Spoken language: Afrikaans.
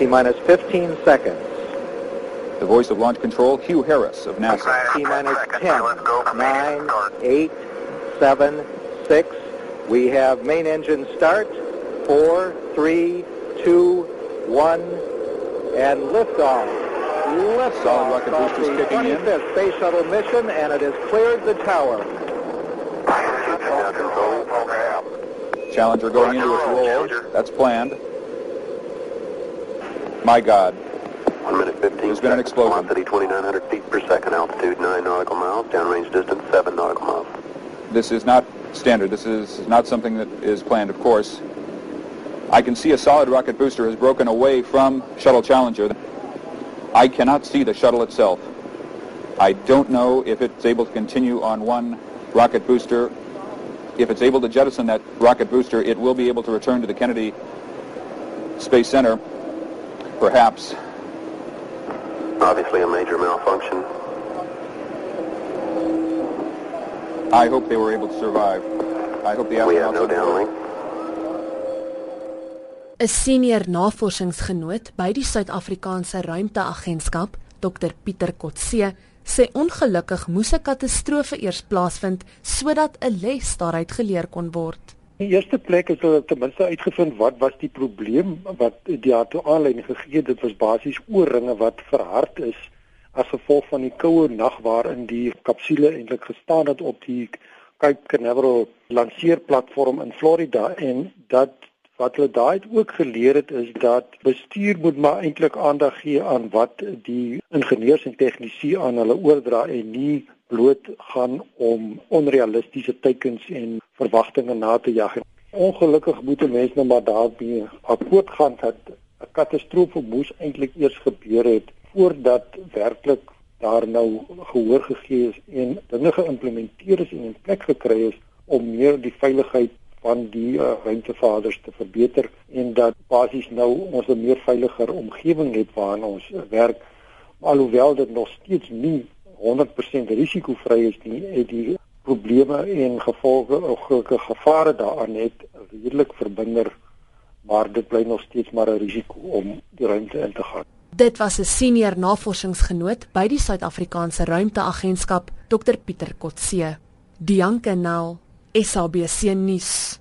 T minus 15 seconds. The voice of launch control, Hugh Harris of NASA. T minus 10, 9, 8, 7, 6. We have main engine start. 4, 3, 2, 1, and liftoff. Liftoff Solid rocket boosters the kicking in. 25th Space Shuttle mission, and it has cleared the tower. Challenger going into its roll. That's planned. My God. 1 minute 15 There's been an explosion. Velocity 2,900 feet per second. Altitude 9 nautical miles. Downrange distance 7 nautical miles. This is not standard. This is not something that is planned, of course. I can see a solid rocket booster has broken away from Shuttle Challenger. I cannot see the shuttle itself. I don't know if it's able to continue on one rocket booster. If it's able to jettison that rocket booster, it will be able to return to the Kennedy Space Center, perhaps. Obviously a major malfunction. I hope they were able to survive. I hope the We have no astronauts... downlink. 'n Senior navorsingsgenoot by die Suid-Afrikaanse Ruimteagentskap, Dr Pieter Kotse, sê ongelukkig moes 'n katastrofe eers plaasvind sodat 'n les daaruit geleer kon word. In eerste plek het hulle ten minste uitgevind wat was die probleem wat die toe aanleiding gegee het. Dit was basies oorringe wat verhard is as gevolg van die koue nag waarin die kapsule eintlik gestaan het op die Cape Canaveral lanseerplatform in Florida en dat wat hulle daai het ook geleer het is dat bestuur moet maar eintlik aandag gee aan wat die ingenieurs en tegnici aan hulle oordra en nie bloot gaan om onrealistiese teikens en verwagtinge na te jag. Ongelukkig moet mense nou maar daarmee akkoord gaan dat 'n katastrofe moes eintlik eers gebeur het voordat werklik daar nou gehoor gegee is en dinge geïmplementeer is en in plek gekry is om meer die veiligheid van die uh, ruimtevaders te verbeter en dat basies nou ons 'n meer veiliger omgewing het waarin ons uh, werk alhoewel dit nog steeds nie 100% risikovry is nie het die probleme en gevolge of gevare daaraan het redelik verminder maar dit bly nog steeds maar 'n risiko om die ruimte in te gaan Dit was 'n senior navorsingsgenoot by die Suid-Afrikaanse Ruimteagentskap, Dr Pieter Kotse. Dianke Nel, SABC nuus.